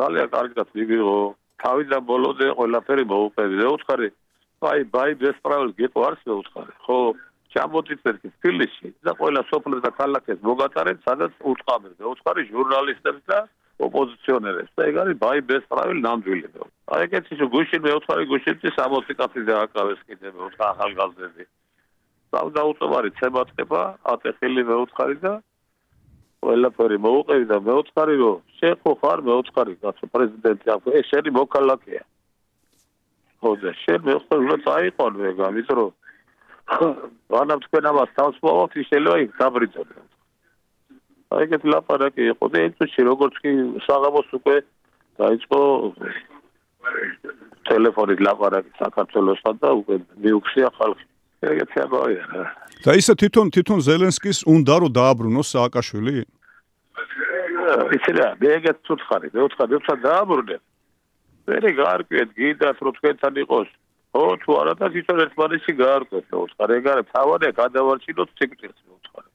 ძალიან კარგად მიიღო თავიდან ბოლომდე ყველაფერი მოუყევი. და უცხარი აი ბაი ბესპრაველ გეტო არს მე უცხარი ხო ჩამოდით ერთი ფილში და ყველა სოფლებს და ქალაქებს მოგატარეთ სადაც უცხამენ და უცხარი ჟურნალისტებს და ოპოზიციონერებს. და ეგ არის ბაი ბესპრაველ ნამდვილი და აი ეგეთი შე გუშინ მე უცხარი გუშინში 60 კაცი და აკავეს კიდე მე უცხა ახალგაზრდები დავდაუწოვარი ცემატება ატეხილი მე უცხარი და ყველაფერი მოუყევი და მე უცხარი რომ შეხო ხარ მე უცხარი კაცო პრეზიდენტი აქ ეს შენი მოქალაქეა. ხო და შენ მე ხო უნდა წაიყონ მე გამიწ რომ ვანა თქვენ ამას თავს მოვოთ ის შეიძლება იქ დაბრიწოთ აი ეგეთი ლაპარაკი იყო და ეს წუთში როგორც კი საღამოს უკვე დაიწყო ტელეფონით ლაპარაკი საქართველოსთან და უკვე მიუქსია ხალხი. ეგეთი ამბავია რა. და ისე თვითონ თვითონ ზელენსკის უნდა რომ დააბრუნოს სააკაშვილი? იცი რა, მე ეგეთ ცუცხარი, მე უცხარი, უცხა დააბრუნე. მე გარკვეთ გიდათ რომ თქვენთან იყოს. ო თუ არა და თვითონ ერთმანეთში გაარკვეთ, უცხარი, ეგ არის თავადე გადავარჩინოთ სიკრეტს, უცხარი.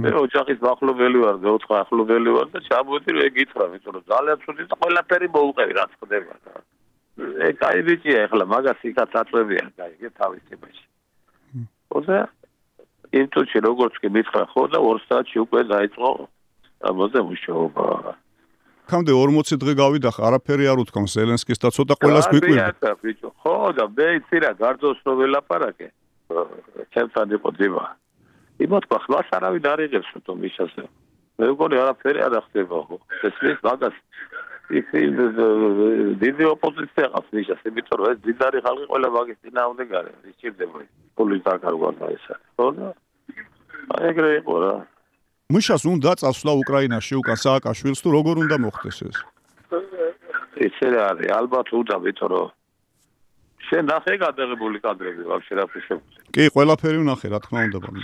მე ოჯახის ახლობელი ვარ, მე უცხა ახლობელი ვარ და ჩამოვიდი რომ ეგ ითხრა, ვიწრო რომ ძალიან ცუდი და ყველაფერი მოუყევი რა ხდება. ეგ კაი ბიჭია ახლა მაგას იქაც აწვევია, კაი, ეგ თავის ტიპში. ხოდა იმ წუთში როგორც კი მითხრა ხო და 2 საათში უკვე დაიწყო ამაზე მუშაობა. კამდე 40 დღე გავიდა ხა არაფერი არ უთქავს ზელენსკის და ცოტა ყოველას გვიკვირდა. ხო და მე იცი რა გარდოს რო ველაპარაკე. ჩემთან იყო ძიმა. იმათ ხმას არავინ არ იღებს თო მისაზე. მე მგონი არაფერი არ ხდება ხო. ეს ის მაგას ის დიდი ოპოზიცია ყავს მისას, იმიტომ რომ ეს ძინარი ხალხი ყველა მაგის წინააღმდეგ არის. ის ჭირდება ფული დაკარგვა და ესა. ხო და აი ეგრე იყო რა. მუშას უნდა წასვლა უკრაინაში უკან სააკაშვილს თუ როგორ უნდა მოხდეს ეს? ესე არის, ალბათ უნდა ვიტყვი რომ შენ ნახე გადაღებული კადრები ვაფშე რა ფიშებს. კი, ყველაფერი ვნახე, რა თქმა უნდა, ბოლო.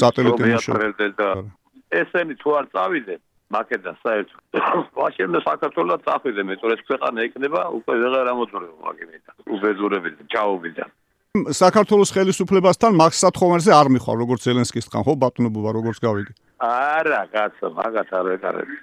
სატელევიზიო ესენი თუ არ წავიდნენ მაკედა საერთოდ. ვაშე მე საქართველოს წავიდე, მე თორე ქვეყანა ეკნება, უკვე ვეღარ ამოძრეო მაგინეთა. უბედურებით, ჩაუბიდა. საქართველოს ხელისუფლებასთან მაგ სათხოვნაზე არ მიხარ როგორც ზელენსკის თან ხო ბატონობა როგორც გავიგე? არა კაცო მაგათ არ ეკარები